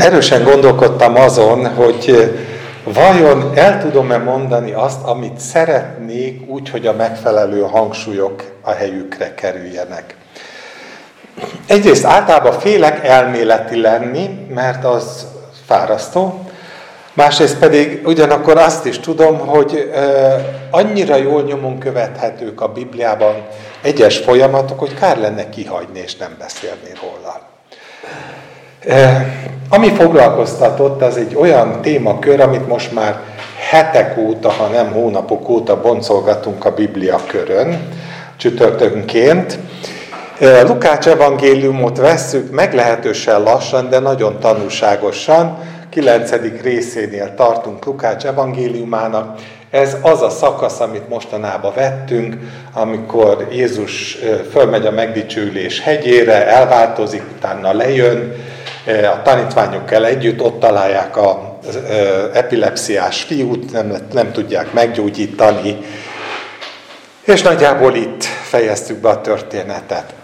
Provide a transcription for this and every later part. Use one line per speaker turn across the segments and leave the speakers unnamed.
Erősen gondolkodtam azon, hogy vajon el tudom-e mondani azt, amit szeretnék úgy, hogy a megfelelő hangsúlyok a helyükre kerüljenek. Egyrészt általában félek elméleti lenni, mert az fárasztó, másrészt pedig ugyanakkor azt is tudom, hogy annyira jól nyomon követhetők a Bibliában egyes folyamatok, hogy kár lenne kihagyni és nem beszélni róla. Ami foglalkoztatott, az egy olyan témakör, amit most már hetek óta, ha nem hónapok óta boncolgatunk a Biblia körön, csütörtökönként. Lukács evangéliumot vesszük meglehetősen lassan, de nagyon tanúságosan. 9. részénél tartunk Lukács evangéliumának. Ez az a szakasz, amit mostanában vettünk, amikor Jézus fölmegy a megdicsőlés hegyére, elváltozik, utána lejön, a tanítványokkal együtt ott találják az epilepsziás fiút, nem, nem tudják meggyógyítani, és nagyjából itt fejeztük be a történetet.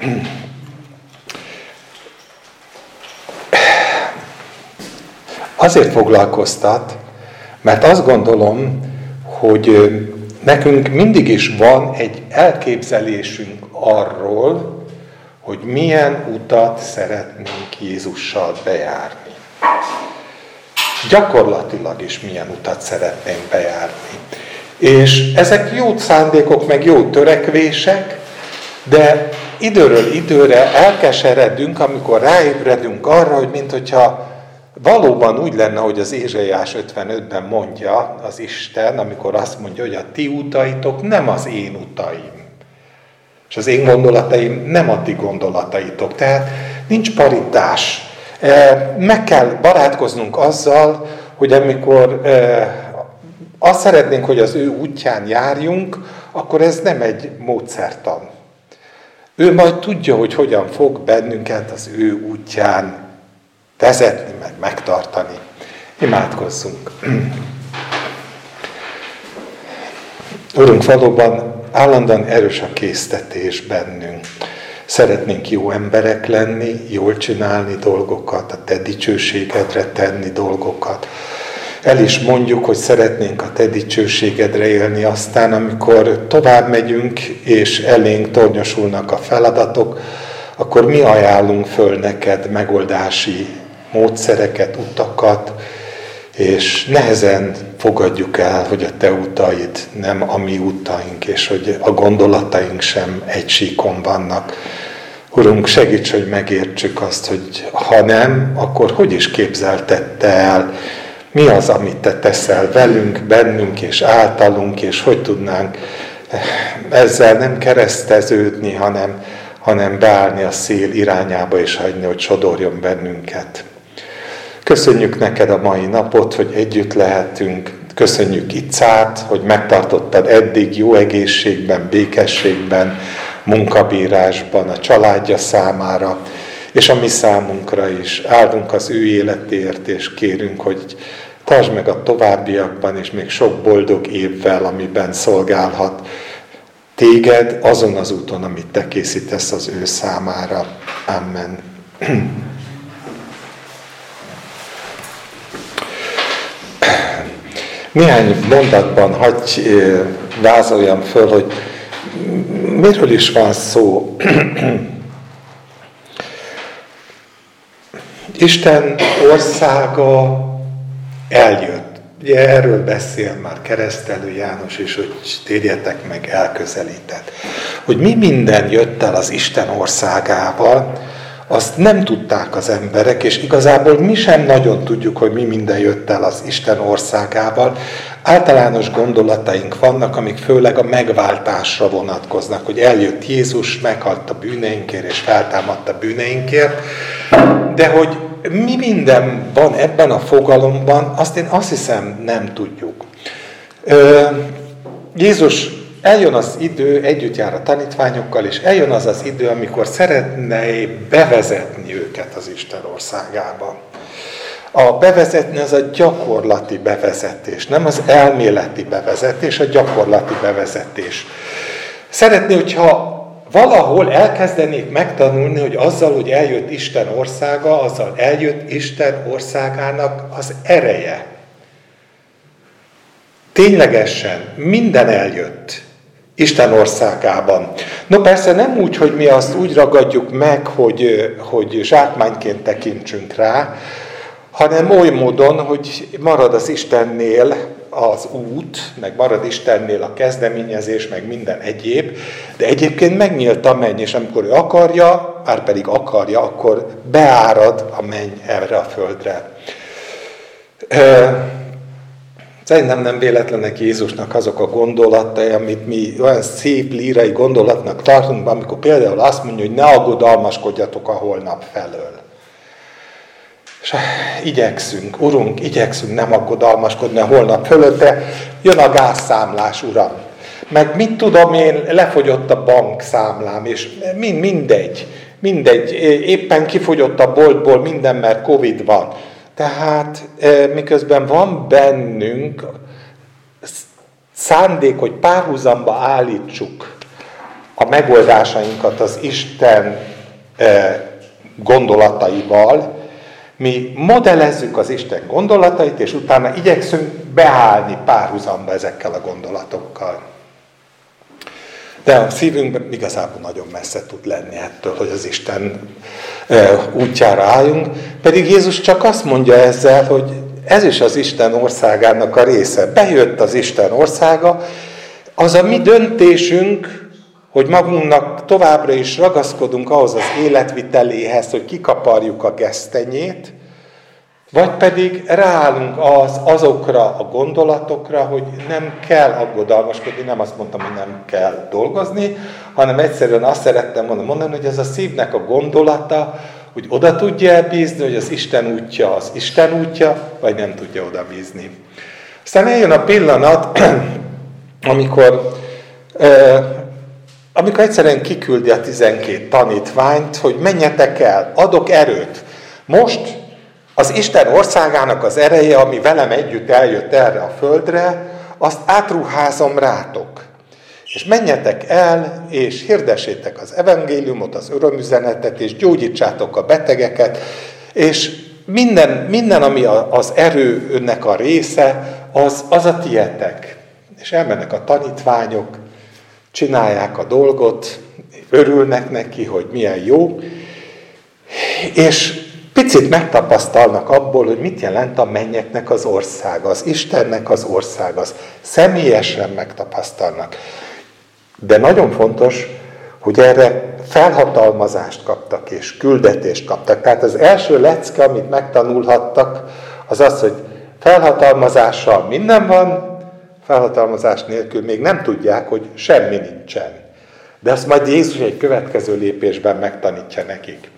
Azért foglalkoztat, mert azt gondolom, hogy nekünk mindig is van egy elképzelésünk arról, hogy milyen utat szeretnénk Jézussal bejárni. Gyakorlatilag is milyen utat szeretnénk bejárni. És ezek jó szándékok, meg jó törekvések, de időről időre elkeseredünk, amikor ráébredünk arra, hogy mint hogyha valóban úgy lenne, hogy az Ézsaiás 55-ben mondja az Isten, amikor azt mondja, hogy a ti utaitok nem az én utaim. És az én gondolataim nem a ti gondolataitok. Tehát nincs paritás. E, meg kell barátkoznunk azzal, hogy amikor e, azt szeretnénk, hogy az ő útján járjunk, akkor ez nem egy módszertan. Ő majd tudja, hogy hogyan fog bennünket az ő útján vezetni, meg megtartani. Imádkozzunk. Urunk, valóban állandóan erős a késztetés bennünk. Szeretnénk jó emberek lenni, jól csinálni dolgokat, a te dicsőségedre tenni dolgokat. El is mondjuk, hogy szeretnénk a te dicsőségedre élni, aztán amikor tovább megyünk, és elénk tornyosulnak a feladatok, akkor mi ajánlunk föl neked megoldási módszereket, utakat, és nehezen fogadjuk el, hogy a te utaid nem a mi utaink, és hogy a gondolataink sem egy síkon vannak. Urunk, segíts, hogy megértsük azt, hogy ha nem, akkor hogy is képzeltette el, mi az, amit te teszel velünk, bennünk és általunk, és hogy tudnánk ezzel nem kereszteződni, hanem, hanem beállni a szél irányába, és hagyni, hogy sodorjon bennünket. Köszönjük neked a mai napot, hogy együtt lehetünk. Köszönjük Icát, hogy megtartottad eddig jó egészségben, békességben, munkabírásban, a családja számára, és a mi számunkra is. Áldunk az ő életért, és kérünk, hogy tartsd meg a továbbiakban, és még sok boldog évvel, amiben szolgálhat téged azon az úton, amit te készítesz az ő számára. Amen. Néhány mondatban hagyj vázoljam föl, hogy miről is van szó. Isten országa eljött. Ugye erről beszél már keresztelő János is, hogy térjetek meg, elközelített. Hogy mi minden jött el az Isten országával, azt nem tudták az emberek, és igazából mi sem nagyon tudjuk, hogy mi minden jött el az Isten országával. Általános gondolataink vannak, amik főleg a megváltásra vonatkoznak, hogy eljött Jézus, meghalt a bűneinkért, és feltámadt a bűneinkért, de hogy mi minden van ebben a fogalomban, azt én azt hiszem nem tudjuk. Jézus eljön az idő, együtt jár a tanítványokkal, és eljön az az idő, amikor szeretne bevezetni őket az Isten országába. A bevezetni az a gyakorlati bevezetés, nem az elméleti bevezetés, a gyakorlati bevezetés. Szeretné, hogyha valahol elkezdenék megtanulni, hogy azzal, hogy eljött Isten országa, azzal eljött Isten országának az ereje. Ténylegesen minden eljött Isten országában. No persze nem úgy, hogy mi azt úgy ragadjuk meg, hogy, hogy zsákmányként tekintsünk rá, hanem oly módon, hogy marad az Istennél az út, meg marad Istennél a kezdeményezés, meg minden egyéb, de egyébként megnyílt a menny, és amikor ő akarja, már pedig akarja, akkor beárad a menny erre a földre. Szerintem nem véletlenek Jézusnak azok a gondolatai, amit mi olyan szép lírai gondolatnak tartunk, amikor például azt mondja, hogy ne aggodalmaskodjatok a holnap felől. És igyekszünk, Urunk, igyekszünk nem aggodalmaskodni a holnap fölött, de jön a gázszámlás, Uram. Meg mit tudom én, lefogyott a bankszámlám, és mind, mindegy, mindegy, éppen kifogyott a boltból minden, mert Covid van. Tehát miközben van bennünk szándék, hogy párhuzamba állítsuk a megoldásainkat az Isten gondolataival, mi modellezzük az Isten gondolatait, és utána igyekszünk beállni párhuzamba ezekkel a gondolatokkal. De a szívünkben igazából nagyon messze tud lenni ettől, hogy az Isten útjára álljunk. Pedig Jézus csak azt mondja ezzel, hogy ez is az Isten országának a része. Bejött az Isten országa, az a mi döntésünk, hogy magunknak továbbra is ragaszkodunk ahhoz az életviteléhez, hogy kikaparjuk a gesztenyét, vagy pedig ráállunk az, azokra a gondolatokra, hogy nem kell aggodalmaskodni, nem azt mondtam, hogy nem kell dolgozni, hanem egyszerűen azt szerettem volna mondani, hogy ez a szívnek a gondolata, hogy oda tudja elbízni, hogy az Isten útja az Isten útja, vagy nem tudja oda bízni. Aztán eljön a pillanat, amikor, amikor egyszerűen kiküldi a 12 tanítványt, hogy menjetek el, adok erőt. Most az Isten országának az ereje, ami velem együtt eljött erre a földre, azt átruházom rátok. És menjetek el, és hirdessétek az evangéliumot, az örömüzenetet, és gyógyítsátok a betegeket, és minden, minden ami az erő önnek a része, az, az a tietek. És elmennek a tanítványok, csinálják a dolgot, örülnek neki, hogy milyen jó, és picit megtapasztalnak abból, hogy mit jelent a mennyeknek az országa, az Istennek az országa, az személyesen megtapasztalnak. De nagyon fontos, hogy erre felhatalmazást kaptak és küldetést kaptak. Tehát az első lecke, amit megtanulhattak, az az, hogy felhatalmazással minden van, felhatalmazás nélkül még nem tudják, hogy semmi nincsen. De azt majd Jézus egy következő lépésben megtanítja nekik.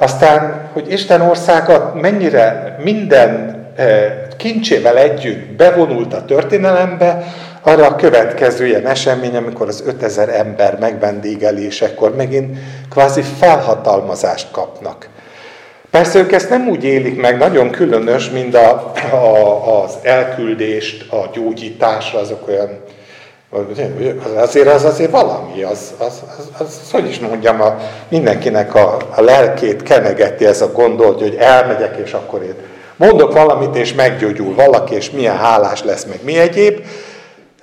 Aztán, hogy Isten országa mennyire minden eh, kincsével együtt bevonult a történelembe, arra a következő ilyen esemény, amikor az 5000 ember megvendégelésekor megint kvázi felhatalmazást kapnak. Persze ők ezt nem úgy élik meg, nagyon különös, mint a, a, az elküldést a gyógyításra, azok olyan Azért az azért valami, az, az, az, az, az hogy is mondjam, a, mindenkinek a, a lelkét kenegeti ez a gondolt, hogy elmegyek, és akkor én mondok valamit, és meggyógyul valaki, és milyen hálás lesz, meg mi egyéb.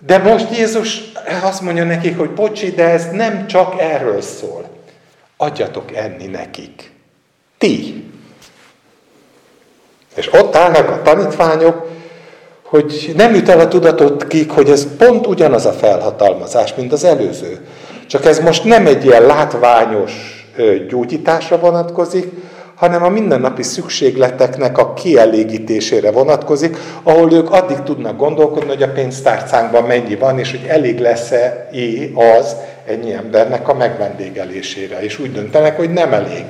De most Jézus azt mondja nekik, hogy bocsi, de ez nem csak erről szól. Adjatok enni nekik. Ti. És ott állnak a tanítványok, hogy nem jut el a tudatot kik, hogy ez pont ugyanaz a felhatalmazás, mint az előző. Csak ez most nem egy ilyen látványos gyógyításra vonatkozik, hanem a mindennapi szükségleteknek a kielégítésére vonatkozik, ahol ők addig tudnak gondolkodni, hogy a pénztárcánkban mennyi van, és hogy elég lesz-e az ennyi embernek a megvendégelésére. És úgy döntenek, hogy nem elég.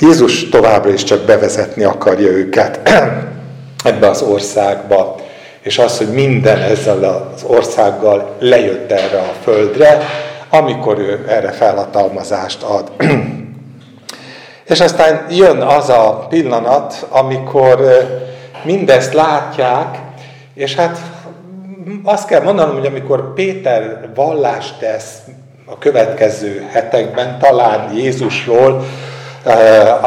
Jézus továbbra is csak bevezetni akarja őket ebbe az országba, és az, hogy minden ezzel az országgal lejött erre a földre, amikor ő erre felhatalmazást ad. és aztán jön az a pillanat, amikor mindezt látják, és hát azt kell mondanom, hogy amikor Péter vallást tesz a következő hetekben, talán Jézusról,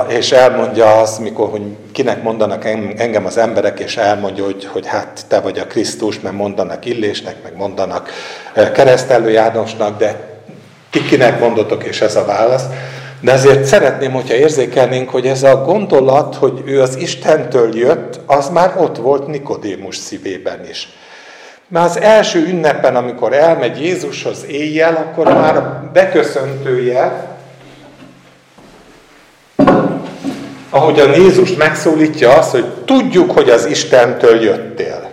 és elmondja azt, mikor, hogy kinek mondanak engem az emberek, és elmondja, hogy, hogy hát te vagy a Krisztus, mert mondanak Illésnek, meg mondanak keresztelő Jánosnak, de ti kinek mondotok, és ez a válasz. De azért szeretném, hogyha érzékelnénk, hogy ez a gondolat, hogy ő az Istentől jött, az már ott volt Nikodémus szívében is. Mert az első ünnepen, amikor elmegy Jézushoz éjjel, akkor már beköszöntője, ahogyan Jézus megszólítja azt, hogy tudjuk, hogy az Istentől jöttél.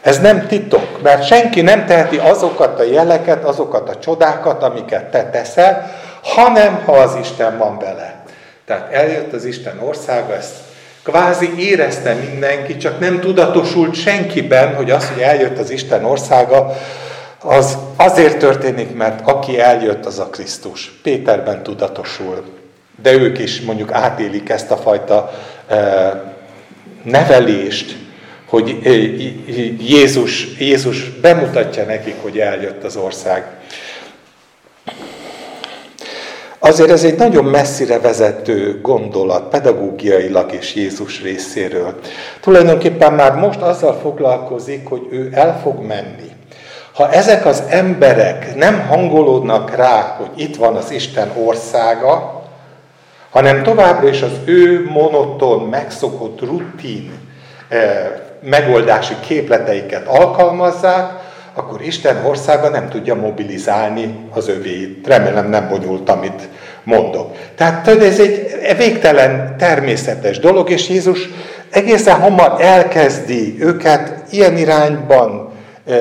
Ez nem titok, mert senki nem teheti azokat a jeleket, azokat a csodákat, amiket te teszel, hanem ha az Isten van vele. Tehát eljött az Isten országa, ezt kvázi érezte mindenki, csak nem tudatosult senkiben, hogy az, hogy eljött az Isten országa, az azért történik, mert aki eljött, az a Krisztus. Péterben tudatosul. De ők is mondjuk átélik ezt a fajta eh, nevelést, hogy eh, Jézus, Jézus bemutatja nekik, hogy eljött az ország. Azért ez egy nagyon messzire vezető gondolat, pedagógiailag is Jézus részéről. Tulajdonképpen már most azzal foglalkozik, hogy ő el fog menni. Ha ezek az emberek nem hangolódnak rá, hogy itt van az Isten országa, hanem továbbra is az ő monoton, megszokott rutin eh, megoldási képleteiket alkalmazzák, akkor Isten országa nem tudja mobilizálni az övéit. Remélem nem bonyolult, amit mondok. Tehát ez egy végtelen természetes dolog, és Jézus egészen hamar elkezdi őket ilyen irányban e,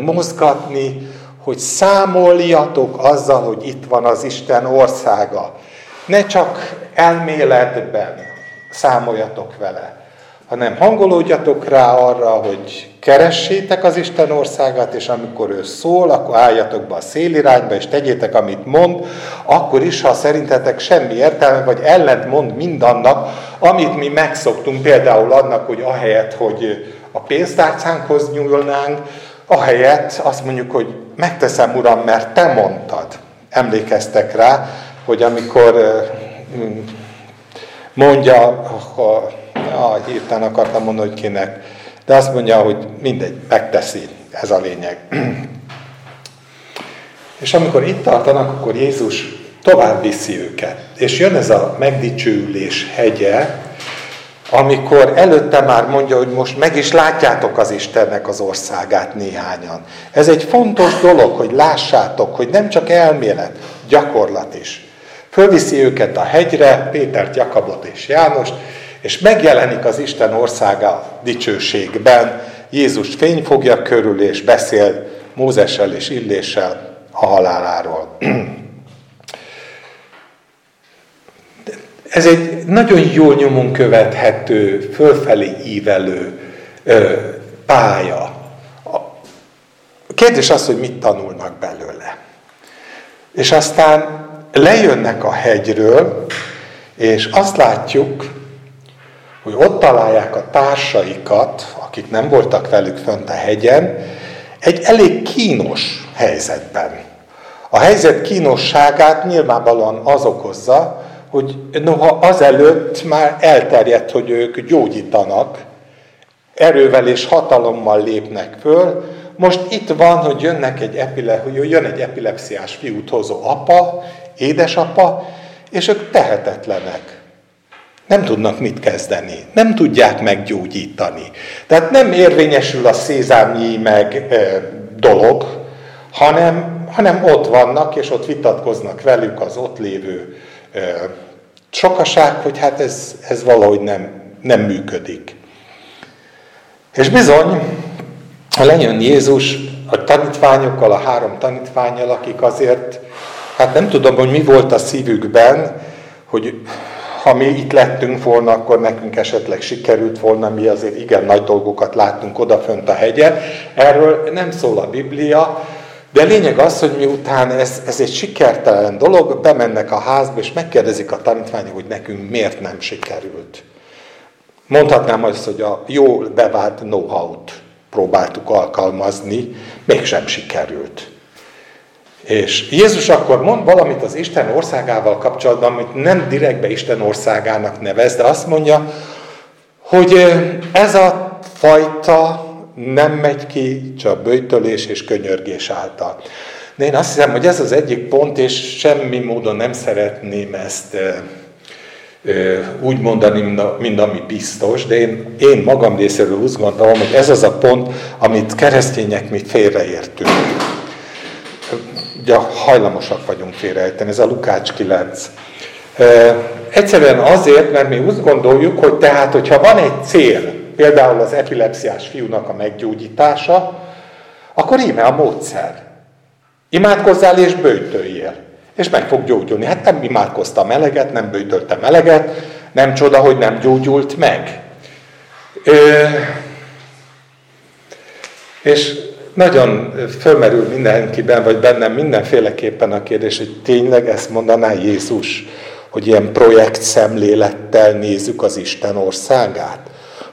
mozgatni, hogy számoljatok azzal, hogy itt van az Isten országa. Ne csak elméletben számoljatok vele, hanem hangolódjatok rá arra, hogy keressétek az Isten országát, és amikor ő szól, akkor álljatok be a szélirányba, és tegyétek, amit mond, akkor is, ha szerintetek semmi értelme, vagy ellent mond mindannak, amit mi megszoktunk, például annak, hogy ahelyett, hogy a pénztárcánkhoz nyúlnánk, ahelyett azt mondjuk, hogy megteszem, Uram, mert Te mondtad. Emlékeztek rá, hogy amikor mondja a ah, hirtelen akartam mondani, hogy kinek, de azt mondja, hogy mindegy, megteszi, ez a lényeg. És amikor itt tartanak, akkor Jézus tovább viszi őket. És jön ez a megdicsőülés hegye, amikor előtte már mondja, hogy most meg is látjátok az Istennek az országát néhányan. Ez egy fontos dolog, hogy lássátok, hogy nem csak elmélet, gyakorlat is. Fölviszi őket a hegyre, Pétert, Jakabot és Jánost, és megjelenik az Isten országa dicsőségben, Jézus fény fogja körül, és beszél Mózessel és Illéssel a haláláról. Ez egy nagyon jól nyomon követhető, fölfelé ívelő ö, pálya. A kérdés az, hogy mit tanulnak belőle. És aztán lejönnek a hegyről, és azt látjuk, hogy ott találják a társaikat, akik nem voltak velük fönt a hegyen, egy elég kínos helyzetben. A helyzet kínosságát nyilvánvalóan az okozza, hogy noha azelőtt már elterjedt, hogy ők gyógyítanak, erővel és hatalommal lépnek föl, most itt van, hogy jönnek egy epile, hogy jön egy epilepsziás fiút hozó apa, édesapa, és ők tehetetlenek. Nem tudnak mit kezdeni, nem tudják meggyógyítani. Tehát nem érvényesül a szézámnyi meg e, dolog, hanem, hanem ott vannak, és ott vitatkoznak velük az ott lévő e, sokaság, hogy hát ez, ez valahogy nem, nem működik. És bizony, ha lejön Jézus a tanítványokkal, a három tanítványjal, akik azért, hát nem tudom, hogy mi volt a szívükben, hogy ha mi itt lettünk volna, akkor nekünk esetleg sikerült volna, mi azért igen nagy dolgokat láttunk odafönt a hegyen. Erről nem szól a Biblia, de lényeg az, hogy miután ez, ez egy sikertelen dolog, bemennek a házba, és megkérdezik a tanítványok, hogy nekünk miért nem sikerült. Mondhatnám azt, hogy a jól bevált know-how-t próbáltuk alkalmazni, mégsem sikerült. És Jézus akkor mond valamit az Isten országával kapcsolatban, amit nem direktbe Isten országának nevez, de azt mondja, hogy ez a fajta nem megy ki csak bőjtölés és könyörgés által. De én azt hiszem, hogy ez az egyik pont, és semmi módon nem szeretném ezt úgy mondani, mint ami biztos, de én, én magam részéről úgy gondolom, hogy ez az a pont, amit keresztények mi félreértünk. Ugye hajlamosak vagyunk félreérteni, ez a Lukács 9. Egyszerűen azért, mert mi úgy gondoljuk, hogy tehát, hogyha van egy cél, például az epilepsziás fiúnak a meggyógyítása, akkor íme a módszer. Imádkozzál és bőjtöljél és meg fog gyógyulni. Hát nem imádkozta meleget, nem bőjtölte meleget, nem csoda, hogy nem gyógyult meg. Ö, és nagyon fölmerül mindenkiben, vagy bennem mindenféleképpen a kérdés, hogy tényleg ezt mondaná Jézus, hogy ilyen projekt szemlélettel nézzük az Isten országát.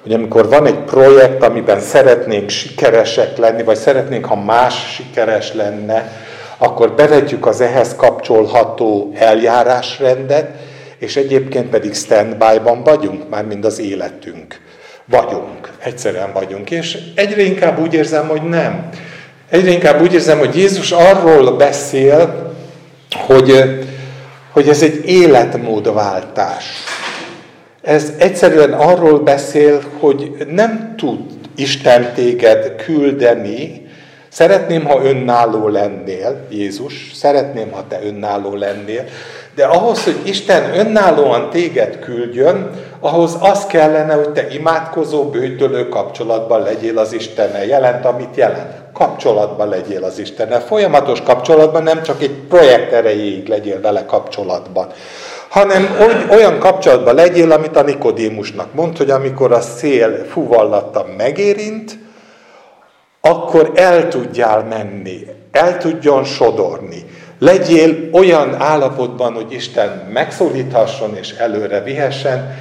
Hogy amikor van egy projekt, amiben szeretnénk sikeresek lenni, vagy szeretnénk, ha más sikeres lenne, akkor bevetjük az ehhez kapcsolható eljárásrendet, és egyébként pedig standby-ban vagyunk, már mind az életünk. Vagyunk, egyszerűen vagyunk. És egyre inkább úgy érzem, hogy nem. Egyre inkább úgy érzem, hogy Jézus arról beszél, hogy, hogy ez egy életmódváltás. Ez egyszerűen arról beszél, hogy nem tud Isten téged küldeni, Szeretném, ha önálló lennél, Jézus, szeretném, ha te önálló lennél, de ahhoz, hogy Isten önállóan téged küldjön, ahhoz az kellene, hogy te imádkozó, bőtölő kapcsolatban legyél az Istennel. Jelent, amit jelent. Kapcsolatban legyél az Istennel. Folyamatos kapcsolatban, nem csak egy projekt erejéig legyél vele kapcsolatban hanem olyan kapcsolatban legyél, amit a Nikodémusnak mond, hogy amikor a szél fuvallatta megérint, akkor el tudjál menni, el tudjon sodorni. Legyél olyan állapotban, hogy Isten megszólíthasson és előre vihessen,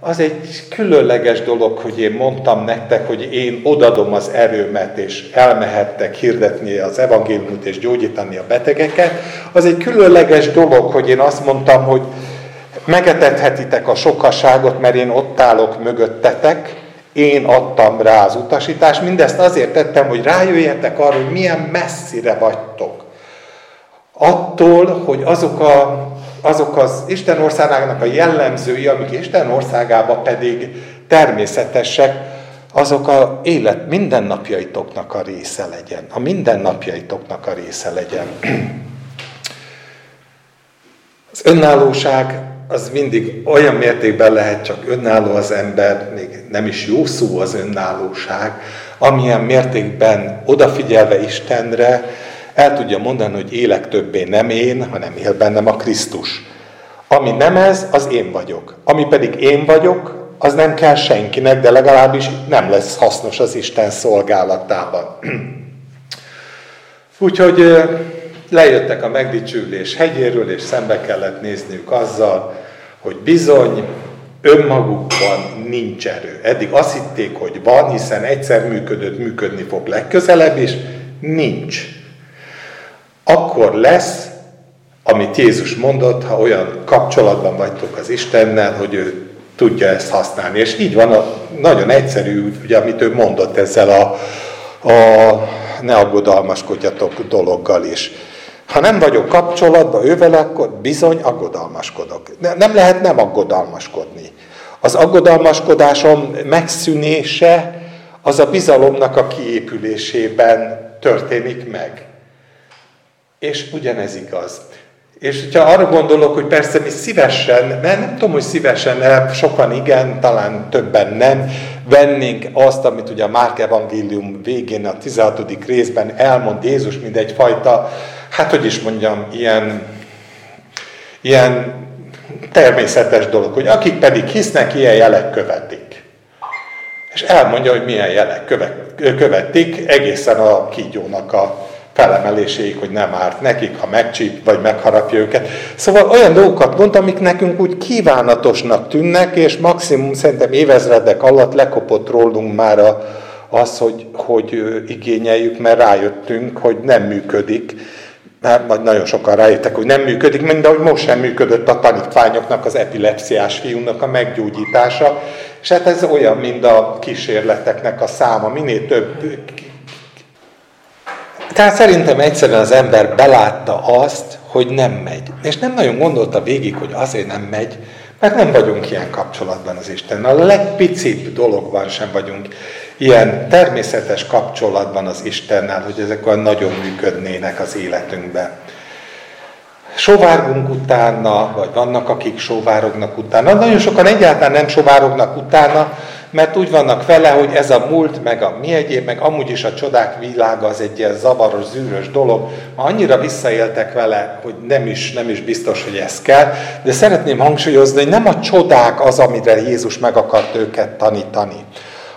az egy különleges dolog, hogy én mondtam nektek, hogy én odadom az erőmet, és elmehettek hirdetni az evangéliumot és gyógyítani a betegeket. Az egy különleges dolog, hogy én azt mondtam, hogy megetethetitek a sokaságot, mert én ott állok mögöttetek, én adtam rá az utasítást, mindezt azért tettem, hogy rájöjjetek arra, hogy milyen messzire vagytok. Attól, hogy azok, a, azok az Isten országának a jellemzői, amik Isten országába pedig természetesek, azok a élet mindennapjaitoknak a része legyen. A mindennapjaitoknak a része legyen. Az önállóság az mindig olyan mértékben lehet csak önálló az ember, még nem is jó szó az önállóság, amilyen mértékben odafigyelve Istenre el tudja mondani, hogy élek többé nem én, hanem él bennem a Krisztus. Ami nem ez, az én vagyok. Ami pedig én vagyok, az nem kell senkinek, de legalábbis nem lesz hasznos az Isten szolgálatában. Úgyhogy lejöttek a megdicsülés hegyéről, és szembe kellett nézniük azzal, hogy bizony önmagukban nincs erő. Eddig azt hitték, hogy van, hiszen egyszer működött, működni fog legközelebb is, nincs. Akkor lesz, amit Jézus mondott, ha olyan kapcsolatban vagytok az Istennel, hogy ő tudja ezt használni. És így van, a, nagyon egyszerű, ugye, amit ő mondott ezzel a, a ne aggodalmaskodjatok dologgal is. Ha nem vagyok kapcsolatban ővel, akkor bizony aggodalmaskodok. Nem lehet nem aggodalmaskodni. Az aggodalmaskodásom megszűnése az a bizalomnak a kiépülésében történik meg. És ugyanez igaz. És ha arra gondolok, hogy persze mi szívesen, mert nem tudom, hogy szívesen, sokan igen, talán többen nem, vennénk azt, amit ugye a Márk Evangélium végén, a 16. részben elmond Jézus, mint egyfajta hát hogy is mondjam, ilyen, ilyen természetes dolog, hogy akik pedig hisznek, ilyen jelek követik. És elmondja, hogy milyen jelek követik egészen a kígyónak a felemeléséig, hogy nem árt nekik, ha megcsíp, vagy megharapja őket. Szóval olyan dolgokat mond, amik nekünk úgy kívánatosnak tűnnek, és maximum szerintem évezredek alatt lekopott rólunk már a, az, hogy, hogy igényeljük, mert rájöttünk, hogy nem működik. Mert majd nagyon sokan rájöttek, hogy nem működik, mint ahogy most sem működött a tanítványoknak, az epilepsziás fiúnak a meggyógyítása. És hát ez olyan, mint a kísérleteknek a száma. Minél több tehát szerintem egyszerűen az ember belátta azt, hogy nem megy. És nem nagyon gondolta végig, hogy azért nem megy, mert nem vagyunk ilyen kapcsolatban az Istennel. A legpicibb dologban sem vagyunk ilyen természetes kapcsolatban az Istennel, hogy ezek olyan nagyon működnének az életünkben. Sovárgunk utána, vagy vannak, akik sovárognak utána. Nagyon sokan egyáltalán nem sovárognak utána, mert úgy vannak vele, hogy ez a múlt, meg a mi egyéb, meg amúgy is a csodák világa az egy ilyen zavaros, zűrös dolog. Ma annyira visszaéltek vele, hogy nem is, nem is biztos, hogy ez kell. De szeretném hangsúlyozni, hogy nem a csodák az, amire Jézus meg akart őket tanítani,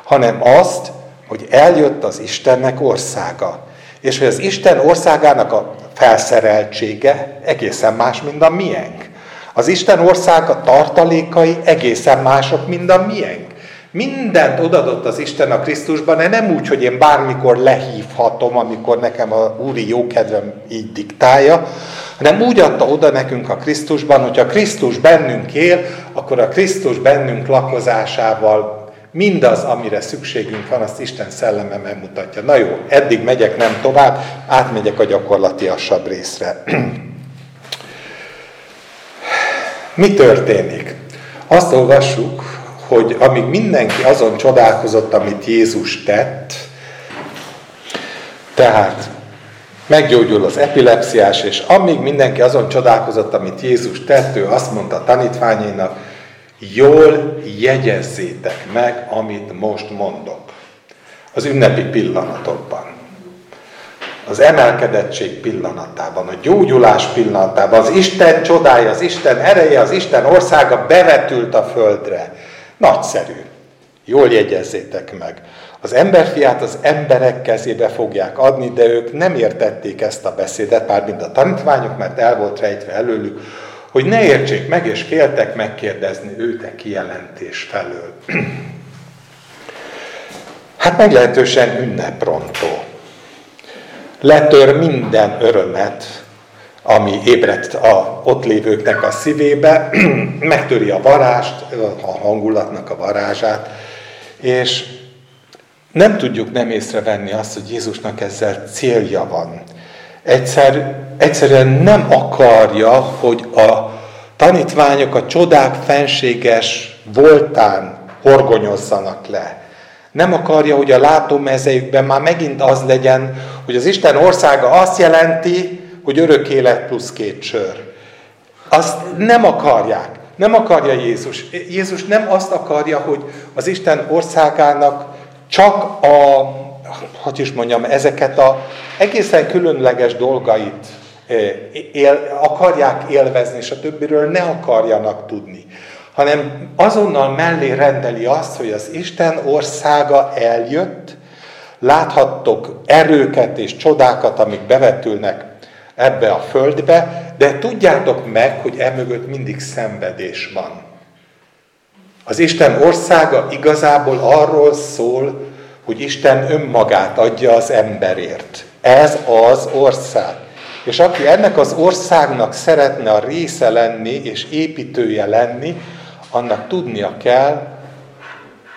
hanem azt, hogy eljött az Istennek országa. És hogy az Isten országának a felszereltsége egészen más, mint a miénk. Az Isten országa tartalékai egészen mások, mint a miénk. Mindent odadott az Isten a Krisztusban, de nem úgy, hogy én bármikor lehívhatom, amikor nekem a úri jókedvem így diktálja, hanem úgy adta oda nekünk a Krisztusban, hogy a Krisztus bennünk él, akkor a Krisztus bennünk lakozásával mindaz, amire szükségünk van, azt Isten szelleme megmutatja. Na jó, eddig megyek, nem tovább, átmegyek a gyakorlatiasabb részre. Mi történik? Azt olvassuk, hogy amíg mindenki azon csodálkozott, amit Jézus tett, tehát meggyógyul az epilepsziás, és amíg mindenki azon csodálkozott, amit Jézus tett, ő azt mondta a tanítványainak, jól jegyezzétek meg, amit most mondok. Az ünnepi pillanatokban. Az emelkedettség pillanatában, a gyógyulás pillanatában, az Isten csodája, az Isten ereje, az Isten országa bevetült a földre. Nagyszerű. Jól jegyezzétek meg. Az emberfiát az emberek kezébe fogják adni, de ők nem értették ezt a beszédet, már mind a tanítványok, mert el volt rejtve előlük, hogy ne értsék meg, és féltek megkérdezni őt a kijelentés felől. Hát meglehetősen ünneprontó. Letör minden örömet, ami ébredt a ott lévőknek a szívébe, megtöri a varást, a hangulatnak a varázsát, és nem tudjuk nem észrevenni azt, hogy Jézusnak ezzel célja van. Egyszer, egyszerűen nem akarja, hogy a tanítványok a csodák fenséges voltán horgonyozzanak le. Nem akarja, hogy a látómezejükben már megint az legyen, hogy az Isten országa azt jelenti, hogy örök élet plusz két sör. Azt nem akarják. Nem akarja Jézus. Jézus nem azt akarja, hogy az Isten országának csak a, hogy is mondjam, ezeket a egészen különleges dolgait eh, él, akarják élvezni, és a többiről ne akarjanak tudni, hanem azonnal mellé rendeli azt, hogy az Isten országa eljött, láthattok erőket és csodákat, amik bevetülnek ebbe a földbe, de tudjátok meg, hogy emögött mindig szenvedés van. Az Isten országa igazából arról szól, hogy Isten önmagát adja az emberért. Ez az ország. És aki ennek az országnak szeretne a része lenni és építője lenni, annak tudnia kell,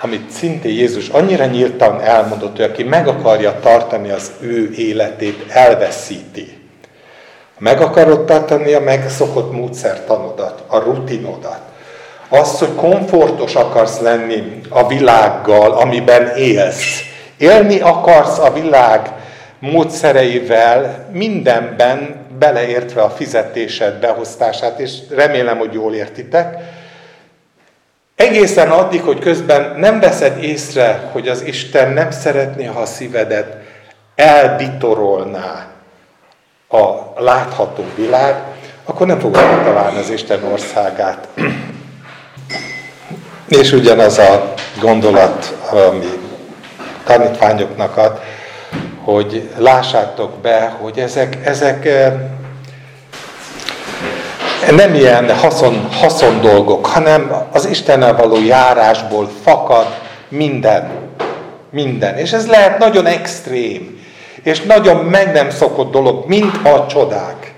amit szintén Jézus annyira nyíltan elmondott, hogy aki meg akarja tartani az ő életét, elveszíti. Meg akarod tartani a megszokott módszertanodat, a rutinodat. Azt, hogy komfortos akarsz lenni a világgal, amiben élsz. Élni akarsz a világ módszereivel, mindenben beleértve a fizetésed beosztását, és remélem, hogy jól értitek. Egészen addig, hogy közben nem veszed észre, hogy az Isten nem szeretné, ha a szívedet elbitorolná, a látható világ, akkor nem fogod megtalálni az Isten országát. És ugyanaz a gondolat, ami tanítványoknak ad, hogy lássátok be, hogy ezek, ezek eh, nem ilyen haszon, haszon dolgok, hanem az Istennel való járásból fakad minden minden. És ez lehet nagyon extrém, és nagyon meg nem szokott dolog, mint a csodák.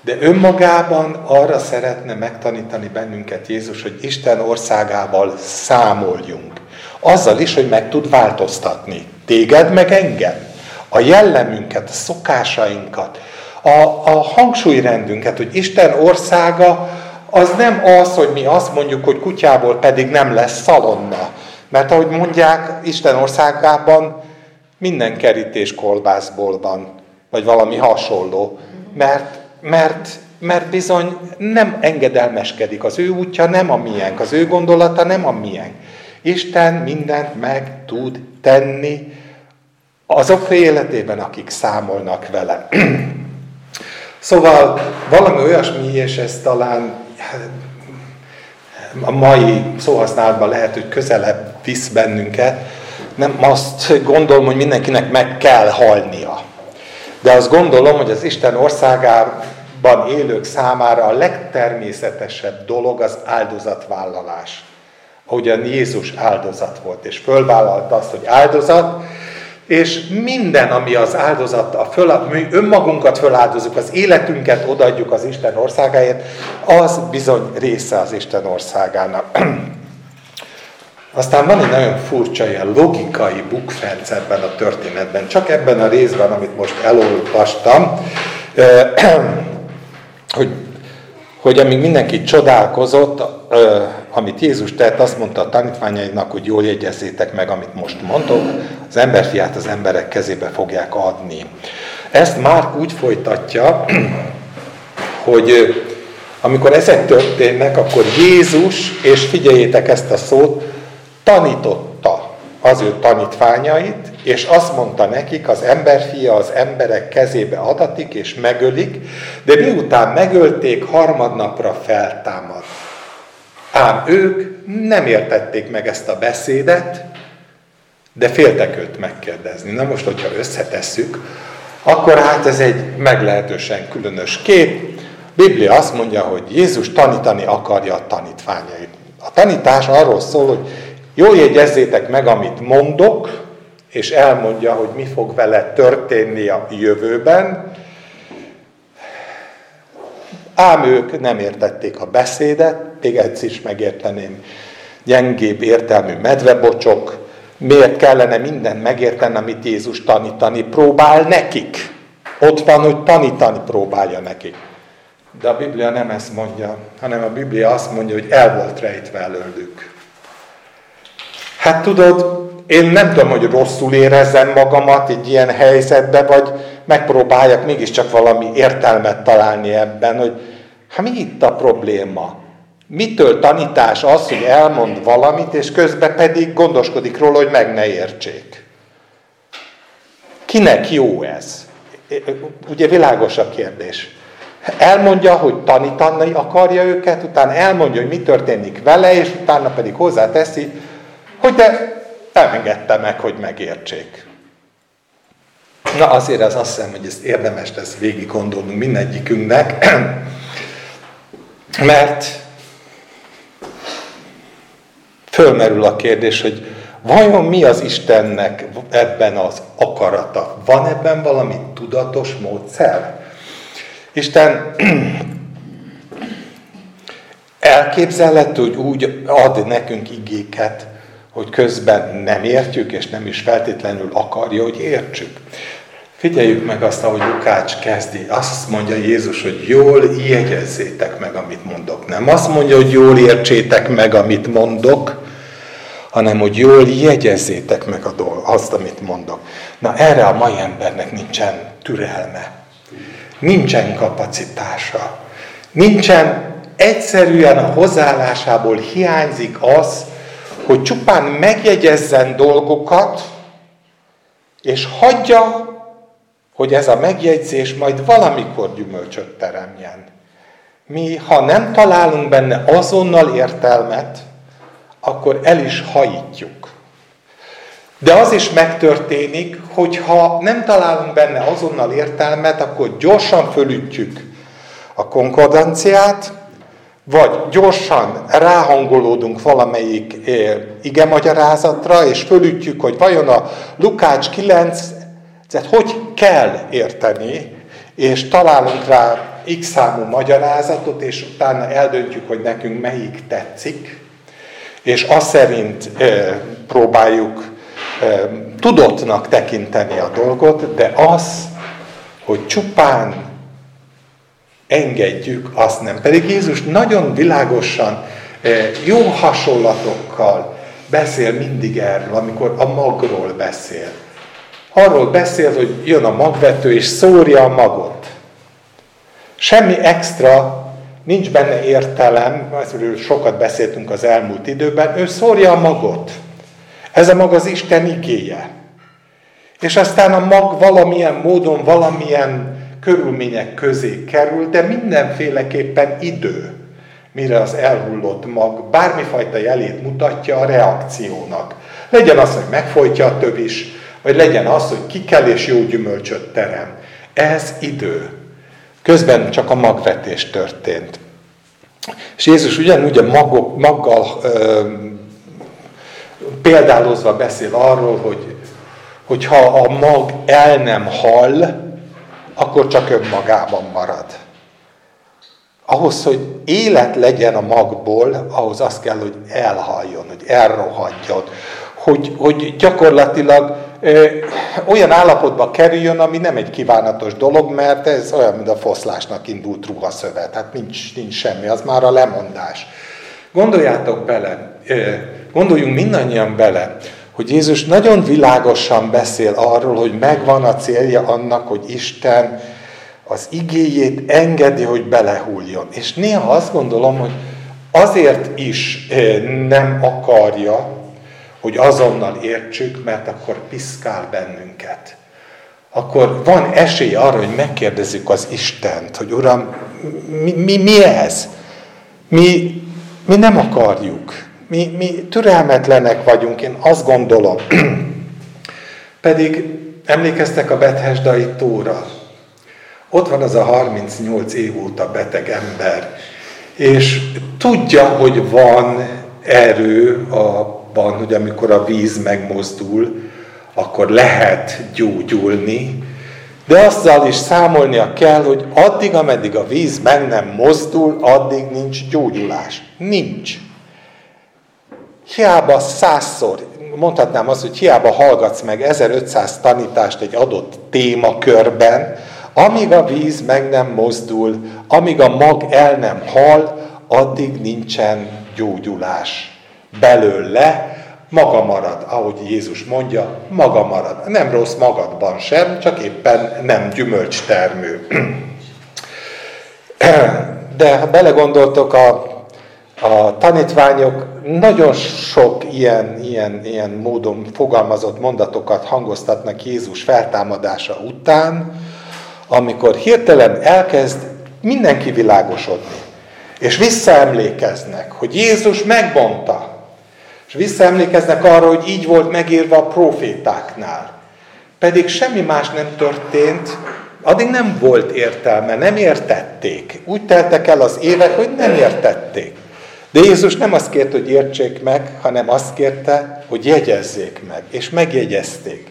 De önmagában arra szeretne megtanítani bennünket Jézus, hogy Isten országával számoljunk. Azzal is, hogy meg tud változtatni. Téged meg engem. A jellemünket, a szokásainkat, a, a hangsúlyrendünket, hogy Isten országa az nem az, hogy mi azt mondjuk, hogy kutyából pedig nem lesz szalonna. Mert ahogy mondják, Isten országában minden kerítés kolbászból van, vagy valami hasonló. Mert, mert, mert bizony nem engedelmeskedik. Az ő útja nem a miénk, az ő gondolata nem a miénk. Isten mindent meg tud tenni azok életében, akik számolnak vele. szóval valami olyasmi, és ez talán hát, a mai szóhasználatban lehet, hogy közelebb visz bennünket, nem azt gondolom, hogy mindenkinek meg kell halnia. De azt gondolom, hogy az Isten országában élők számára a legtermészetesebb dolog az áldozatvállalás. Ahogyan Jézus áldozat volt, és fölvállalta azt, hogy áldozat, és minden, ami az áldozat, a föl, mi önmagunkat föláldozunk, az életünket odaadjuk az Isten országáért, az bizony része az Isten országának. Aztán van egy nagyon furcsa ilyen logikai bukfenc ebben a történetben, csak ebben a részben, amit most elolvastam, hogy, hogy amíg mindenki csodálkozott, amit Jézus tett, azt mondta a tanítványainak, hogy jól jegyezzétek meg, amit most mondok, az emberfiát az emberek kezébe fogják adni. Ezt már úgy folytatja, hogy amikor ezek történnek, akkor Jézus, és figyeljétek ezt a szót, tanította az ő tanítványait, és azt mondta nekik, az emberfia az emberek kezébe adatik, és megölik, de miután megölték, harmadnapra feltámad. Ám ők nem értették meg ezt a beszédet, de féltek őt megkérdezni. Na most, hogyha összetesszük, akkor hát ez egy meglehetősen különös kép. Biblia azt mondja, hogy Jézus tanítani akarja a tanítványait. A tanítás arról szól, hogy Jól jegyezzétek meg, amit mondok, és elmondja, hogy mi fog vele történni a jövőben. Ám ők nem értették a beszédet, még egyszer is megérteném, gyengébb értelmű medvebocsok, miért kellene minden megérteni, amit Jézus tanítani próbál nekik. Ott van, hogy tanítani próbálja nekik. De a Biblia nem ezt mondja, hanem a Biblia azt mondja, hogy el volt rejtve előlük. Hát tudod, én nem tudom, hogy rosszul érezzem magamat egy ilyen helyzetben, vagy megpróbáljak mégiscsak valami értelmet találni ebben, hogy hát mi itt a probléma? Mitől tanítás az, hogy elmond valamit, és közben pedig gondoskodik róla, hogy meg ne értsék? Kinek jó ez? Ugye világos a kérdés. Elmondja, hogy tanítani akarja őket, utána elmondja, hogy mi történik vele, és utána pedig hozzáteszi, hogy de nem engedte meg, hogy megértsék. Na azért az azt hiszem, hogy ez érdemes lesz végig gondolnunk mindegyikünknek, mert fölmerül a kérdés, hogy vajon mi az Istennek ebben az akarata? Van ebben valami tudatos módszer? Isten elképzelhető, hogy úgy ad nekünk igéket, hogy közben nem értjük, és nem is feltétlenül akarja, hogy értsük. Figyeljük meg azt, ahogy Lukács kezdi. Azt mondja Jézus, hogy jól jegyezzétek meg, amit mondok. Nem azt mondja, hogy jól értsétek meg, amit mondok, hanem hogy jól jegyezzétek meg a dolg, azt, amit mondok. Na erre a mai embernek nincsen türelme, nincsen kapacitása, nincsen egyszerűen a hozzáállásából hiányzik az, hogy csupán megjegyezzen dolgokat, és hagyja, hogy ez a megjegyzés majd valamikor gyümölcsöt teremjen. Mi, ha nem találunk benne azonnal értelmet, akkor el is hajítjuk. De az is megtörténik, hogy ha nem találunk benne azonnal értelmet, akkor gyorsan fölütjük a konkordanciát, vagy gyorsan ráhangolódunk valamelyik ige magyarázatra, és fölütjük, hogy vajon a Lukács 9 hogy kell érteni, és találunk rá x számú magyarázatot, és utána eldöntjük, hogy nekünk melyik tetszik, és azt szerint e, próbáljuk e, tudottnak tekinteni a dolgot, de az, hogy csupán engedjük, azt nem. Pedig Jézus nagyon világosan, jó hasonlatokkal beszél mindig erről, amikor a magról beszél. Arról beszél, hogy jön a magvető, és szórja a magot. Semmi extra, nincs benne értelem, erről sokat beszéltünk az elmúlt időben, ő szórja a magot. Ez a mag az Isten igéje. És aztán a mag valamilyen módon, valamilyen körülmények közé kerül, de mindenféleképpen idő, mire az elhullott mag bármifajta jelét mutatja a reakciónak. Legyen az, hogy megfojtja a tövis, vagy legyen az, hogy ki kell és jó gyümölcsöt terem. Ez idő. Közben csak a magvetés történt. És Jézus ugyanúgy a magok, maggal ö, példálozva beszél arról, hogy ha a mag el nem hall, akkor csak önmagában marad. Ahhoz, hogy élet legyen a magból, ahhoz az kell, hogy elhaljon, hogy elrohadjon, hogy, hogy gyakorlatilag ö, olyan állapotba kerüljön, ami nem egy kívánatos dolog, mert ez olyan, mint a foszlásnak indult ruhaszövet. Hát nincs, nincs semmi, az már a lemondás. Gondoljátok bele, ö, gondoljunk mindannyian bele, hogy Jézus nagyon világosan beszél arról, hogy megvan a célja annak, hogy Isten az igéjét engedi, hogy belehúljon. És néha azt gondolom, hogy azért is nem akarja, hogy azonnal értsük, mert akkor piszkál bennünket. Akkor van esély arra, hogy megkérdezzük az Istent, hogy Uram, mi, mi, mi ez? Mi, mi nem akarjuk. Mi, mi türelmetlenek vagyunk, én azt gondolom. Pedig emlékeztek a Bethesdai tóra. Ott van az a 38 év óta beteg ember, és tudja, hogy van erő abban, hogy amikor a víz megmozdul, akkor lehet gyógyulni, de azzal is számolnia kell, hogy addig, ameddig a víz meg nem mozdul, addig nincs gyógyulás. Nincs. Hiába százszor, mondhatnám azt, hogy hiába hallgatsz meg 1500 tanítást egy adott témakörben, amíg a víz meg nem mozdul, amíg a mag el nem hal, addig nincsen gyógyulás belőle, maga marad, ahogy Jézus mondja, maga marad. Nem rossz magadban sem, csak éppen nem gyümölcstermő. De ha belegondoltok a a tanítványok nagyon sok ilyen, ilyen, ilyen módon fogalmazott mondatokat hangoztatnak Jézus feltámadása után, amikor hirtelen elkezd mindenki világosodni. És visszaemlékeznek, hogy Jézus megbonta. És visszaemlékeznek arra, hogy így volt megírva a profétáknál. Pedig semmi más nem történt, addig nem volt értelme, nem értették. Úgy teltek el az évek, hogy nem értették. De Jézus nem azt kérte, hogy értsék meg, hanem azt kérte, hogy jegyezzék meg. És megjegyezték.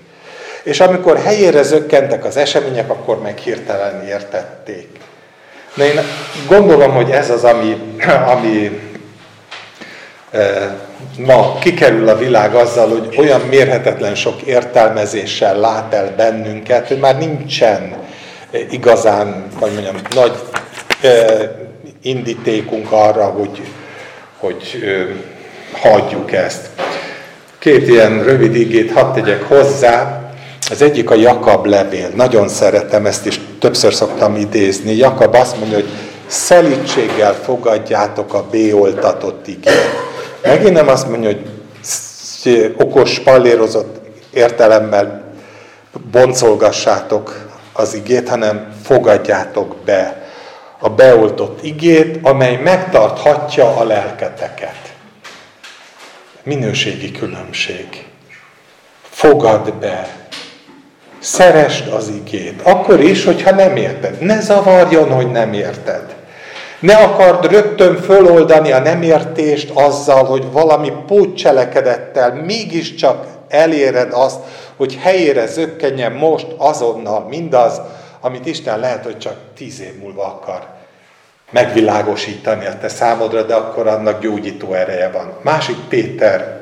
És amikor helyére zökkentek az események, akkor meg hirtelen értették. Na én gondolom, hogy ez az, ami, ami e, ma kikerül a világ azzal, hogy olyan mérhetetlen sok értelmezéssel lát el bennünket, hogy már nincsen igazán, vagy mondjam, nagy e, indítékunk arra, hogy hogy hagyjuk ezt. Két ilyen rövid igét hadd tegyek hozzá. Az egyik a Jakab levél. Nagyon szeretem ezt, és többször szoktam idézni. Jakab azt mondja, hogy szelítséggel fogadjátok a béoltatott igét. Megint nem azt mondja, hogy okos, pallérozott értelemmel boncolgassátok az igét, hanem fogadjátok be a beoltott igét, amely megtarthatja a lelketeket. Minőségi különbség. Fogad be. Szeresd az igét. Akkor is, hogyha nem érted. Ne zavarjon, hogy nem érted. Ne akard rögtön föloldani a nemértést azzal, hogy valami pótcselekedettel mégiscsak eléred azt, hogy helyére zökkenjen most azonnal mindaz, amit Isten lehet, hogy csak tíz év múlva akar megvilágosítani a te számodra, de akkor annak gyógyító ereje van. Másik Péter,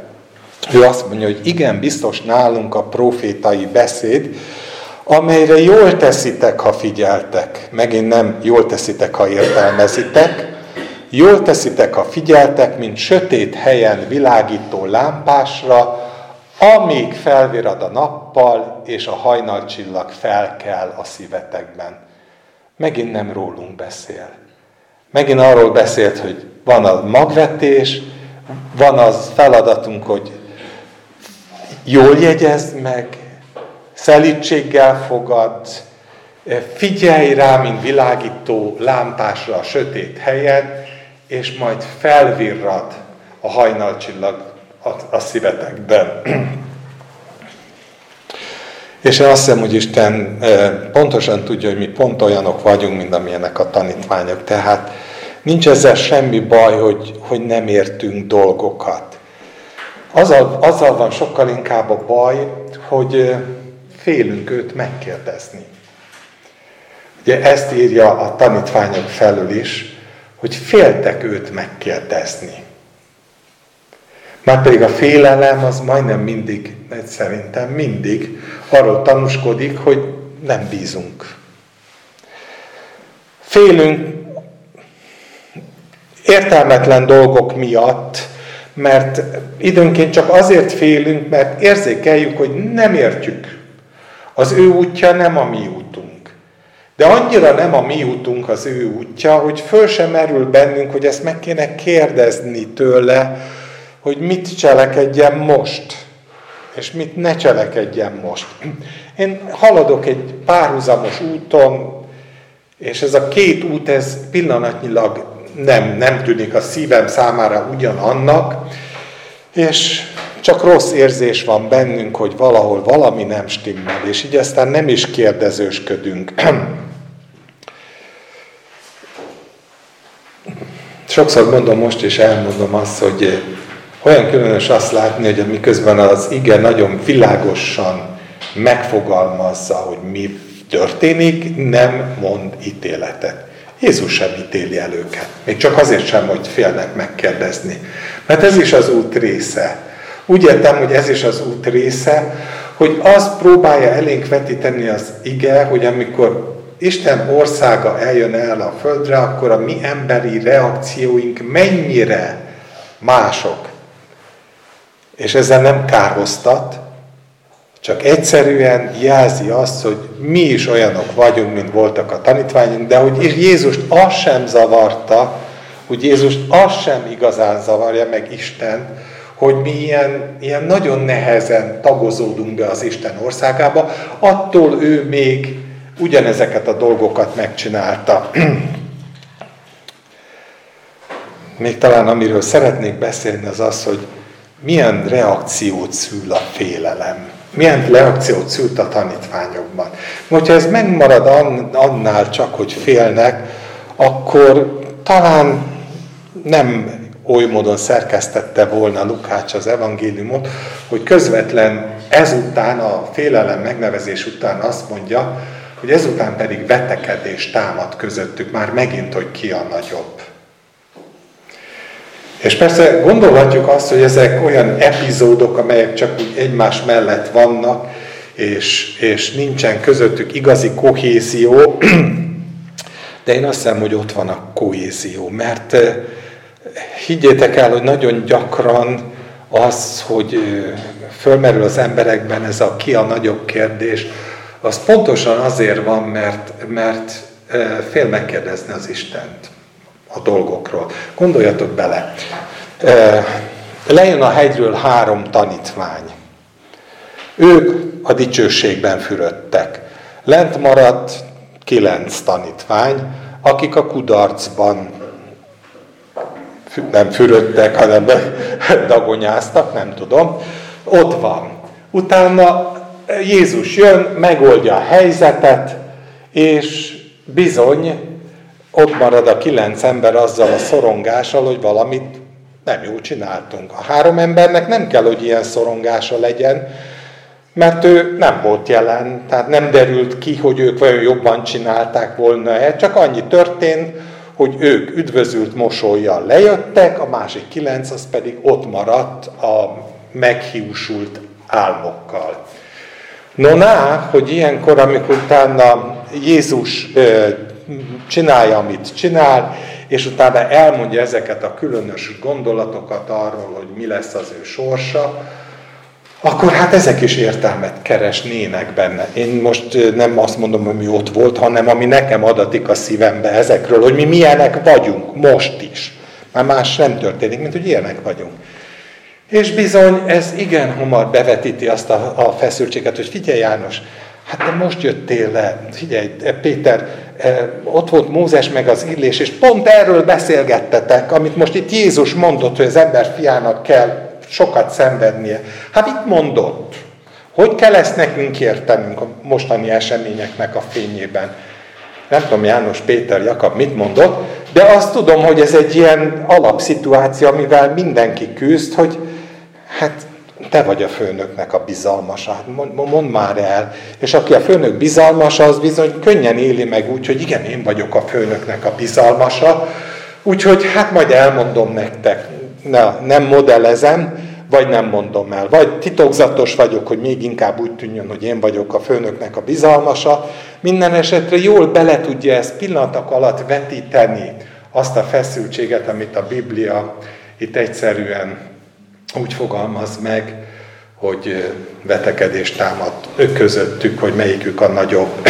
ő azt mondja, hogy igen, biztos nálunk a profétai beszéd, amelyre jól teszitek, ha figyeltek. Megint nem jól teszitek, ha értelmezitek. Jól teszitek, ha figyeltek, mint sötét helyen világító lámpásra, amíg felvirad a nappal, és a hajnalcsillag felkel a szívetekben. Megint nem rólunk beszél. Megint arról beszélt, hogy van a magvetés, van az feladatunk, hogy jól jegyezd meg, szelítséggel fogad, figyelj rá, mint világító lámpásra a sötét helyen, és majd felvirrad a hajnalcsillag a, a szívetekben. És én azt hiszem, hogy Isten pontosan tudja, hogy mi pont olyanok vagyunk, mint amilyenek a tanítványok. Tehát nincs ezzel semmi baj, hogy, hogy nem értünk dolgokat. Azzal, azzal van sokkal inkább a baj, hogy félünk őt megkérdezni. Ugye ezt írja a tanítványok felül is, hogy féltek őt megkérdezni. Már pedig a félelem az majdnem mindig, szerintem mindig arról tanúskodik, hogy nem bízunk. Félünk értelmetlen dolgok miatt, mert időnként csak azért félünk, mert érzékeljük, hogy nem értjük. Az ő útja nem a mi útunk. De annyira nem a mi útunk az ő útja, hogy föl sem merül bennünk, hogy ezt meg kéne kérdezni tőle, hogy mit cselekedjen most, és mit ne cselekedjen most. Én haladok egy párhuzamos úton, és ez a két út, ez pillanatnyilag nem, nem tűnik a szívem számára ugyanannak, és csak rossz érzés van bennünk, hogy valahol valami nem stimmel, és így aztán nem is kérdezősködünk. Sokszor mondom most, és elmondom azt, hogy olyan különös azt látni, hogy miközben az ige nagyon világosan megfogalmazza, hogy mi történik, nem mond ítéletet. Jézus sem ítéli el őket. Még csak azért sem, hogy félnek megkérdezni. Mert ez is az út része. Úgy értem, hogy ez is az út része, hogy azt próbálja elénk vetíteni az ige, hogy amikor Isten országa eljön el a földre, akkor a mi emberi reakcióink mennyire mások, és ezzel nem kárhoztat, csak egyszerűen jelzi azt, hogy mi is olyanok vagyunk, mint voltak a tanítványunk, de hogy Jézust az sem zavarta, hogy Jézust az sem igazán zavarja meg Isten, hogy mi ilyen, ilyen nagyon nehezen tagozódunk be az Isten országába, attól ő még ugyanezeket a dolgokat megcsinálta. még talán amiről szeretnék beszélni, az az, hogy milyen reakciót szül a félelem. Milyen reakciót szült a tanítványokban. Hogyha ez megmarad annál csak, hogy félnek, akkor talán nem oly módon szerkesztette volna Lukács az evangéliumot, hogy közvetlen ezután, a félelem megnevezés után azt mondja, hogy ezután pedig vetekedés támad közöttük, már megint, hogy ki a nagyobb. És persze gondolhatjuk azt, hogy ezek olyan epizódok, amelyek csak úgy egymás mellett vannak, és, és nincsen közöttük igazi kohézió, de én azt hiszem, hogy ott van a kohézió, mert eh, higgyétek el, hogy nagyon gyakran az, hogy eh, fölmerül az emberekben ez a ki a nagyobb kérdés, az pontosan azért van, mert, mert eh, fél megkérdezni az Istent a dolgokról. Gondoljatok bele. Lejön a hegyről három tanítvány. Ők a dicsőségben fürödtek. Lent maradt kilenc tanítvány, akik a kudarcban nem fürödtek, hanem dagonyáztak, nem tudom. Ott van. Utána Jézus jön, megoldja a helyzetet, és bizony ott marad a kilenc ember azzal a szorongással, hogy valamit nem jól csináltunk. A három embernek nem kell, hogy ilyen szorongása legyen, mert ő nem volt jelen, tehát nem derült ki, hogy ők vajon jobban csinálták volna-e, csak annyi történt, hogy ők üdvözült mosolyjal lejöttek, a másik kilenc az pedig ott maradt a meghiúsult álmokkal. No hogy ilyenkor, amikor utána Jézus csinálja, amit csinál, és utána elmondja ezeket a különös gondolatokat arról, hogy mi lesz az ő sorsa, akkor hát ezek is értelmet keresnének benne. Én most nem azt mondom, hogy mi ott volt, hanem ami nekem adatik a szívembe ezekről, hogy mi milyenek vagyunk most is. Már más nem történik, mint hogy ilyenek vagyunk. És bizony ez igen hamar bevetíti azt a, a feszültséget, hogy figyelj János, hát te most jöttél le, figyelj Péter, ott volt Mózes meg az illés, és pont erről beszélgettetek, amit most itt Jézus mondott, hogy az ember fiának kell sokat szenvednie. Hát itt mondott, hogy kell ezt nekünk értenünk a mostani eseményeknek a fényében. Nem tudom, János Péter Jakab mit mondott, de azt tudom, hogy ez egy ilyen alapszituáció, amivel mindenki küzd, hogy hát te vagy a főnöknek a bizalmasa, hát mond, már el. És aki a főnök bizalmasa, az bizony könnyen éli meg úgy, hogy igen, én vagyok a főnöknek a bizalmasa, úgyhogy hát majd elmondom nektek ne, nem modellezem, vagy nem mondom el. Vagy titokzatos vagyok, hogy még inkább úgy tűnjön, hogy én vagyok a főnöknek a bizalmasa. Minden esetre jól bele tudja ezt pillanatok alatt vetíteni, azt a feszültséget, amit a Biblia itt egyszerűen úgy fogalmaz meg, hogy vetekedést támad ők közöttük, hogy melyikük a nagyobb.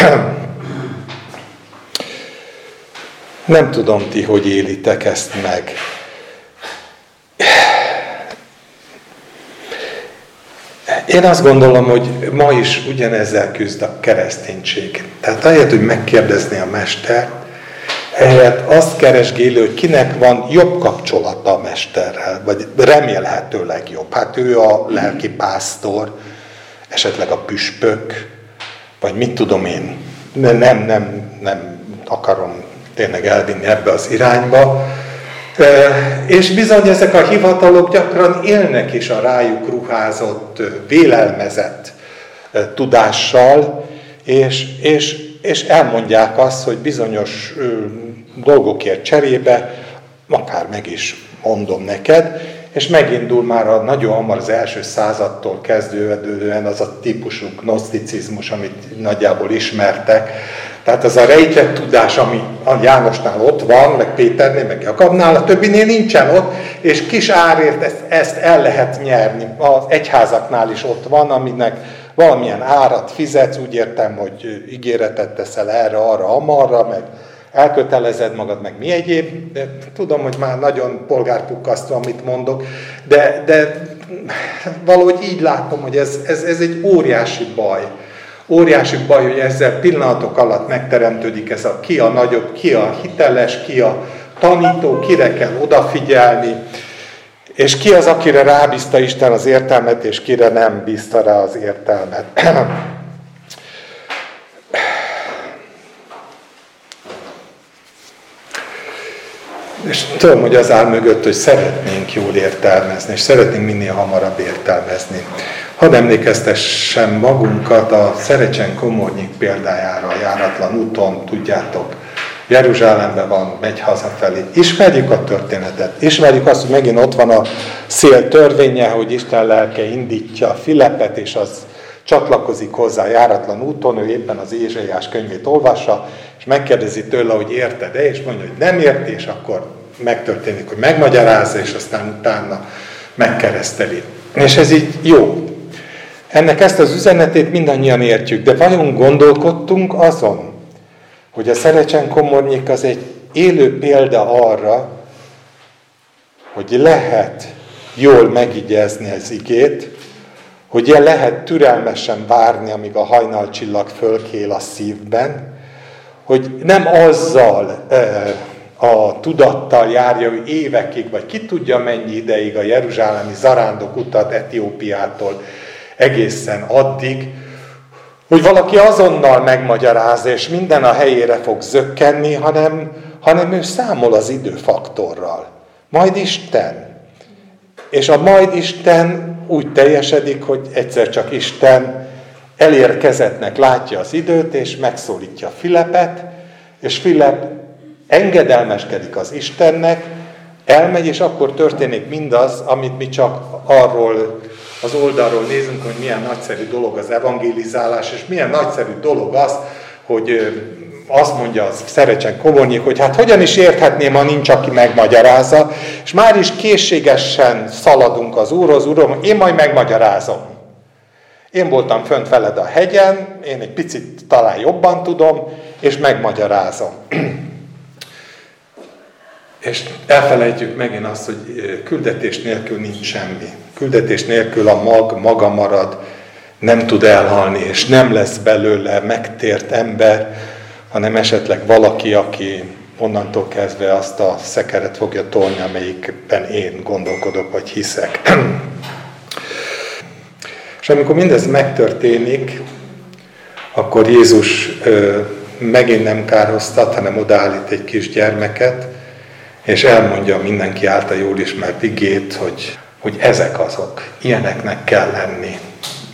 Nem tudom ti, hogy élitek ezt meg. Én azt gondolom, hogy ma is ugyanezzel küzd a kereszténység. Tehát ahelyett, hogy megkérdezni a mestert, ehelyett azt keresgélő, hogy kinek van jobb kapcsolata a mesterrel, vagy remélhetőleg jobb. Hát ő a lelki pásztor, esetleg a püspök, vagy mit tudom én. Nem, nem, nem akarom tényleg elvinni ebbe az irányba, és bizony ezek a hivatalok gyakran élnek is a rájuk ruházott, vélelmezett tudással, és, és, és elmondják azt, hogy bizonyos dolgokért cserébe, akár meg is mondom neked, és megindul már a nagyon hamar az első századtól kezdődően az a típusú gnoszticizmus, amit nagyjából ismertek, tehát az a rejtett tudás, ami a Jánosnál ott van, meg Péternél, meg Jakabnál, a többinél nincsen ott, és kis árért ezt, ezt el lehet nyerni. Az egyházaknál is ott van, aminek valamilyen árat fizetsz, úgy értem, hogy ígéretet teszel erre, arra, amarra, meg elkötelezed magad, meg mi egyéb. De tudom, hogy már nagyon polgárpukkasztó, amit mondok, de, de valahogy így látom, hogy ez, ez, ez egy óriási baj Óriási baj, hogy ezzel pillanatok alatt megteremtődik ez a ki a nagyobb, ki a hiteles, ki a tanító, kire kell odafigyelni, és ki az, akire rábízta Isten az értelmet, és kire nem bízta rá az értelmet. És tudom, hogy az áll mögött, hogy szeretnénk jól értelmezni, és szeretnénk minél hamarabb értelmezni. Hadd emlékeztessem magunkat a Szerecsen Komornyik példájára, a járatlan úton, tudjátok, Jeruzsálemben van, megy hazafelé. Ismerjük a történetet, ismerjük azt, hogy megint ott van a szél törvénye, hogy Isten lelke indítja a Filepet, és az csatlakozik hozzá járatlan úton, ő éppen az Ézsaiás könyvét olvassa, és megkérdezi tőle, hogy érted-e, és mondja, hogy nem érti, és akkor megtörténik, hogy megmagyarázza, és aztán utána megkereszteli. És ez így jó. Ennek ezt az üzenetét mindannyian értjük, de vajon gondolkodtunk azon, hogy a Szerecsen komornyék az egy élő példa arra, hogy lehet jól megigyezni az igét, hogy lehet türelmesen várni, amíg a hajnalcsillag fölkél a szívben, hogy nem azzal a tudattal járja, hogy évekig, vagy ki tudja mennyi ideig a jeruzsálemi zarándok utat Etiópiától egészen addig, hogy valaki azonnal megmagyarázza, és minden a helyére fog zökkenni, hanem hanem ő számol az időfaktorral. Majd Isten. És a majd Isten úgy teljesedik, hogy egyszer csak Isten elérkezetnek látja az időt, és megszólítja Filepet, és Filip engedelmeskedik az Istennek, elmegy, és akkor történik mindaz, amit mi csak arról az oldalról nézünk, hogy milyen nagyszerű dolog az evangelizálás, és milyen nagyszerű dolog az, hogy azt mondja az Szerecsen Komornyik, hogy hát hogyan is érthetném, ha nincs, aki megmagyarázza, és már is készségesen szaladunk az Úrhoz, Uram, én majd megmagyarázom. Én voltam fönt veled a hegyen, én egy picit talán jobban tudom, és megmagyarázom. és elfelejtjük megint azt, hogy küldetés nélkül nincs semmi. Küldetés nélkül a mag maga marad, nem tud elhalni, és nem lesz belőle megtért ember, hanem esetleg valaki, aki onnantól kezdve azt a szekeret fogja tolni, amelyikben én gondolkodok, vagy hiszek. És amikor mindez megtörténik, akkor Jézus ö, megint nem kárhoztat, hanem odaállít egy kis gyermeket, és elmondja mindenki által jól ismert igét, hogy, hogy ezek azok, ilyeneknek kell lenni.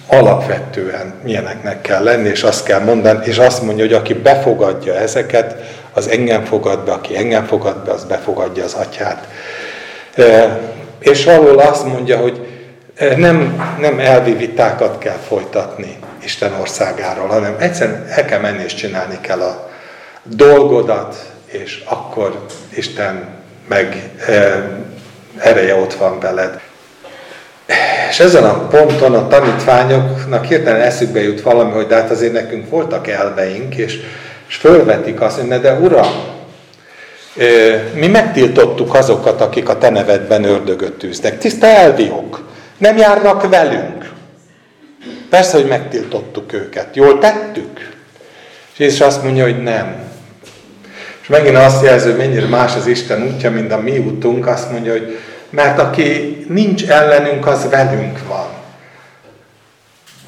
Alapvetően ilyeneknek kell lenni, és azt kell mondani, és azt mondja, hogy aki befogadja ezeket, az engem fogad be, aki engem fogad be, az befogadja az atyát. E, és valahol azt mondja, hogy nem, nem elvi vitákat kell folytatni Isten országáról, hanem egyszerűen el kell menni és csinálni kell a dolgodat, és akkor Isten meg e, ereje ott van veled. És ezen a ponton a tanítványoknak hirtelen eszükbe jut valami, hogy de hát azért nekünk voltak elveink, és, és fölvetik azt, hogy de uram, mi megtiltottuk azokat, akik a te nevedben ördögöt tűznek. Tiszta elviok. Nem járnak velünk. Persze, hogy megtiltottuk őket. Jól tettük? És Jézus azt mondja, hogy nem. És megint azt jelző, hogy mennyire más az Isten útja, mint a mi útunk, azt mondja, hogy mert aki nincs ellenünk, az velünk van.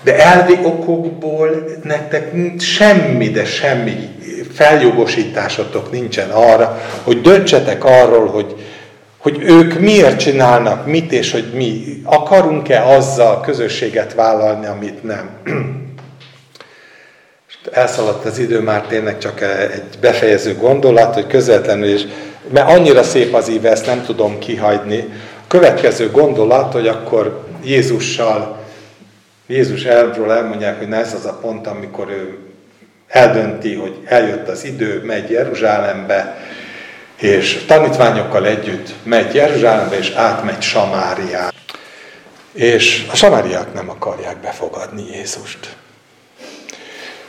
De elvi okokból nektek semmi, de semmi feljogosításotok nincsen arra, hogy döntsetek arról, hogy, hogy ők miért csinálnak mit, és hogy mi akarunk-e azzal közösséget vállalni, amit nem. Elszaladt az idő, már tényleg csak egy befejező gondolat, hogy közvetlenül is, mert annyira szép az íve, ezt nem tudom kihagyni. Következő gondolat, hogy akkor Jézussal, Jézus elről elmondják, hogy na ez az a pont, amikor ő eldönti, hogy eljött az idő, megy Jeruzsálembe, és tanítványokkal együtt megy Jeruzsálembe, és átmegy Samáriá. És a samáriák nem akarják befogadni Jézust.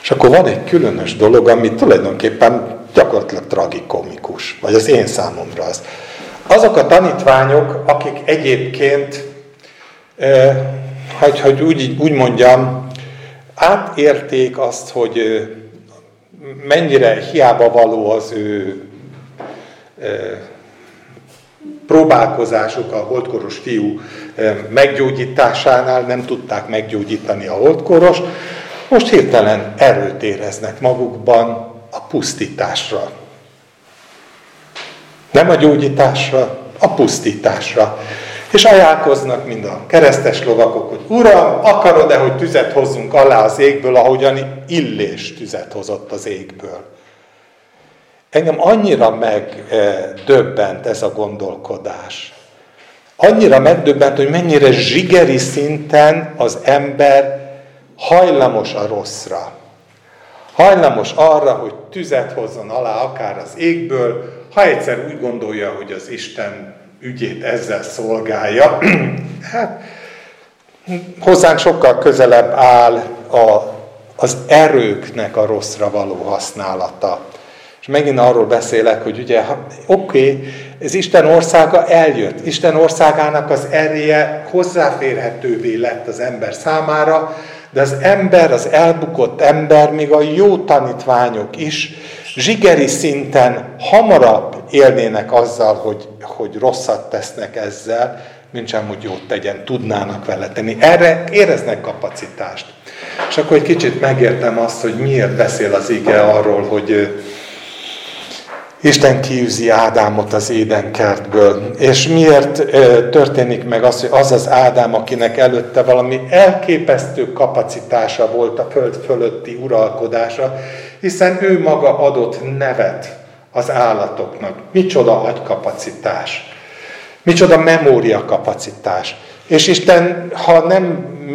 És akkor van egy különös dolog, ami tulajdonképpen gyakorlatilag tragikomikus, vagy az én számomra az. Azok a tanítványok, akik egyébként, eh, hogy, hogy úgy, úgy mondjam, átérték azt, hogy mennyire hiába való az ő próbálkozásuk a holdkoros fiú meggyógyításánál, nem tudták meggyógyítani a holdkoros, most hirtelen erőt éreznek magukban a pusztításra. Nem a gyógyításra, a pusztításra. És ajánlkoznak mind a keresztes lovakok, hogy Uram, akarod-e, hogy tüzet hozzunk alá az égből, ahogyan Illés tüzet hozott az égből. Engem annyira megdöbbent ez a gondolkodás. Annyira megdöbbent, hogy mennyire zsigeri szinten az ember hajlamos a rosszra. Hajlamos arra, hogy tüzet hozzon alá akár az égből, ha egyszer úgy gondolja, hogy az Isten ügyét ezzel szolgálja. hát, hozzánk sokkal közelebb áll a, az erőknek a rosszra való használata. És megint arról beszélek, hogy ugye, oké, okay, ez Isten országa eljött. Isten országának az ereje hozzáférhetővé lett az ember számára, de az ember, az elbukott ember, még a jó tanítványok is zsigeri szinten hamarabb élnének azzal, hogy, hogy rosszat tesznek ezzel, mint sem, hogy jót tegyen, tudnának vele tenni. Erre éreznek kapacitást. És akkor egy kicsit megértem azt, hogy miért beszél az ige arról, hogy Isten kiűzi Ádámot az édenkertből. És miért történik meg az, hogy az az Ádám, akinek előtte valami elképesztő kapacitása volt a föld fölötti uralkodása, hiszen ő maga adott nevet az állatoknak. Micsoda agykapacitás, micsoda memóriakapacitás. És Isten, ha nem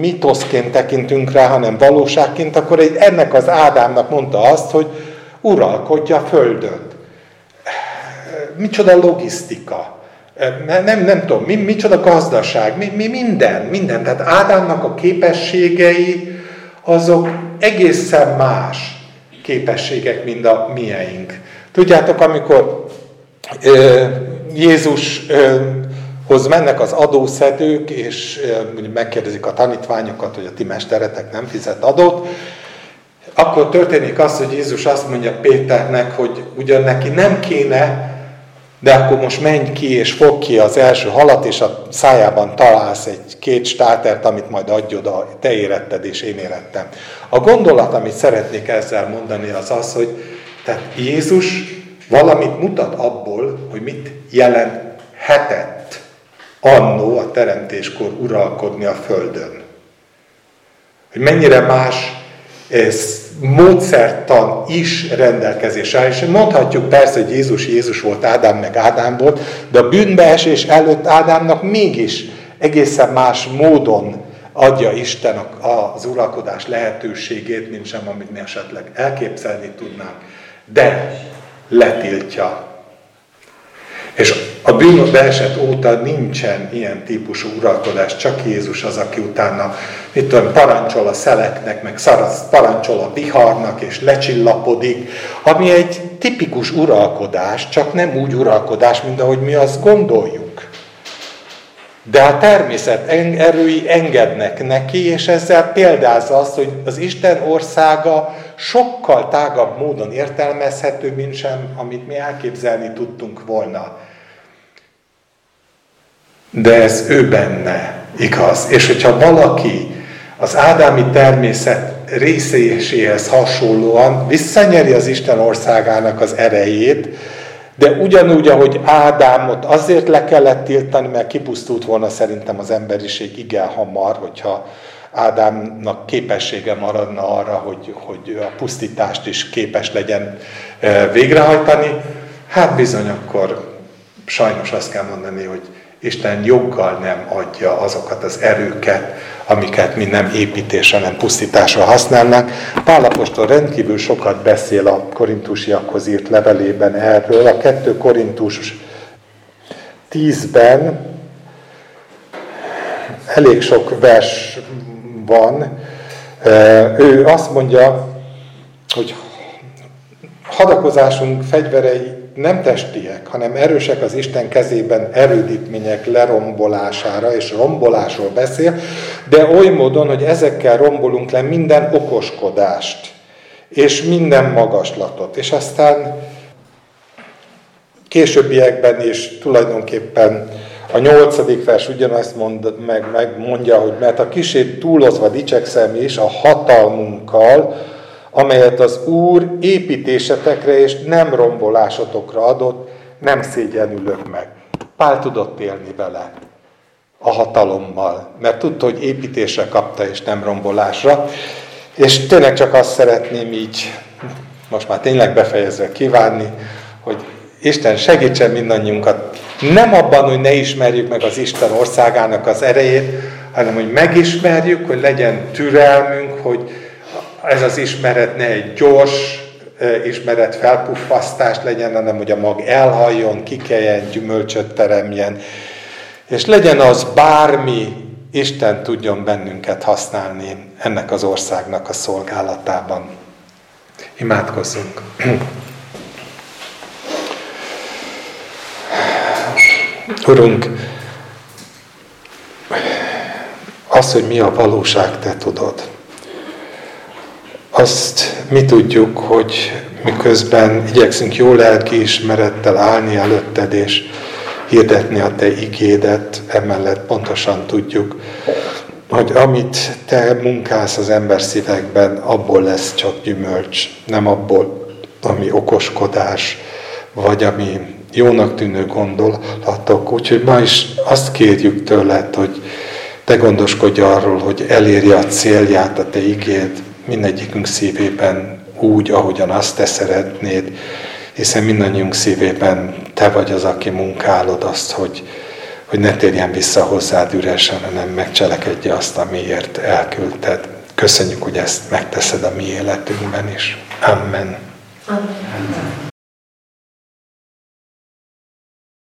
mitoszként tekintünk rá, hanem valóságként, akkor egy, ennek az Ádámnak mondta azt, hogy uralkodja a földön micsoda logisztika, nem, nem tudom, mi, micsoda gazdaság, mi, mi minden, minden. Tehát Ádámnak a képességei azok egészen más képességek, mint a mieink. Tudjátok, amikor ö, Jézushoz mennek az adószedők, és ö, megkérdezik a tanítványokat, hogy a ti mesteretek nem fizet adót, akkor történik az, hogy Jézus azt mondja Péternek, hogy ugyan neki nem kéne de akkor most menj ki és fog ki az első halat, és a szájában találsz egy két státert, amit majd adj oda, te éretted és én érettem. A gondolat, amit szeretnék ezzel mondani, az az, hogy tehát Jézus valamit mutat abból, hogy mit jelenthetett annó a teremtéskor uralkodni a Földön. Hogy mennyire más ez módszertan is rendelkezésre És mondhatjuk persze, hogy Jézus Jézus volt, Ádám meg Ádám volt, de a bűnbeesés előtt Ádámnak mégis egészen más módon adja Isten az uralkodás lehetőségét, mint sem, amit mi esetleg elképzelni tudnánk. De letiltja és a bűn beesett óta nincsen ilyen típusú uralkodás, csak Jézus az, aki utána, mit tudom, parancsol a szeleknek, meg szaraz, parancsol a viharnak, és lecsillapodik, ami egy tipikus uralkodás, csak nem úgy uralkodás, mint ahogy mi azt gondoljuk. De a természet erői engednek neki, és ezzel példázza azt, hogy az Isten országa sokkal tágabb módon értelmezhető, mint sem, amit mi elképzelni tudtunk volna. De ez ő benne igaz. És hogyha valaki az ádámi természet részéséhez hasonlóan visszanyeri az Isten országának az erejét, de ugyanúgy, ahogy Ádámot azért le kellett tiltani, mert kipusztult volna szerintem az emberiség igen hamar, hogyha Ádámnak képessége maradna arra, hogy, hogy a pusztítást is képes legyen végrehajtani, hát bizony akkor sajnos azt kell mondani, hogy Isten joggal nem adja azokat az erőket, amiket mi nem építésre, nem pusztításra használnak. Pálapostól rendkívül sokat beszél a korintusiakhoz írt levelében erről. A 2 Korintus 10-ben elég sok vers van. Ő azt mondja, hogy hadakozásunk fegyverei nem testiek, hanem erősek az Isten kezében erődítmények lerombolására, és rombolásról beszél, de oly módon, hogy ezekkel rombolunk le minden okoskodást, és minden magaslatot. És aztán későbbiekben is tulajdonképpen a nyolcadik vers ugyanazt mond, meg, meg mondja, hogy mert a kisét túlozva dicsekszem is a hatalmunkkal, amelyet az Úr építésetekre és nem rombolásotokra adott, nem szégyenülök meg. Pál tudott élni vele a hatalommal, mert tudta, hogy építésre kapta és nem rombolásra. És tényleg csak azt szeretném így, most már tényleg befejezve kívánni, hogy Isten segítsen mindannyiunkat, nem abban, hogy ne ismerjük meg az Isten országának az erejét, hanem hogy megismerjük, hogy legyen türelmünk, hogy ez az ismeret ne egy gyors ismeret felpuffasztás legyen, hanem hogy a mag elhalljon, kikeljen, gyümölcsöt teremjen, és legyen az bármi, Isten tudjon bennünket használni ennek az országnak a szolgálatában. Imádkozzunk! Urunk, az, hogy mi a valóság, Te tudod. Azt mi tudjuk, hogy miközben igyekszünk jó lelkiismerettel állni előtted, és hirdetni a Te igédet, emellett pontosan tudjuk, hogy amit Te munkálsz az ember szívekben, abból lesz csak gyümölcs, nem abból, ami okoskodás, vagy ami jónak tűnő gondolatok. Úgyhogy ma is azt kérjük tőled, hogy te gondoskodj arról, hogy elérje a célját a te igéd mindegyikünk szívében úgy, ahogyan azt te szeretnéd, hiszen mindannyiunk szívében te vagy az, aki munkálod azt, hogy, hogy ne térjen vissza hozzád üresen, hanem megcselekedje azt, amiért elküldted. Köszönjük, hogy ezt megteszed a mi életünkben is. Amen. Amen.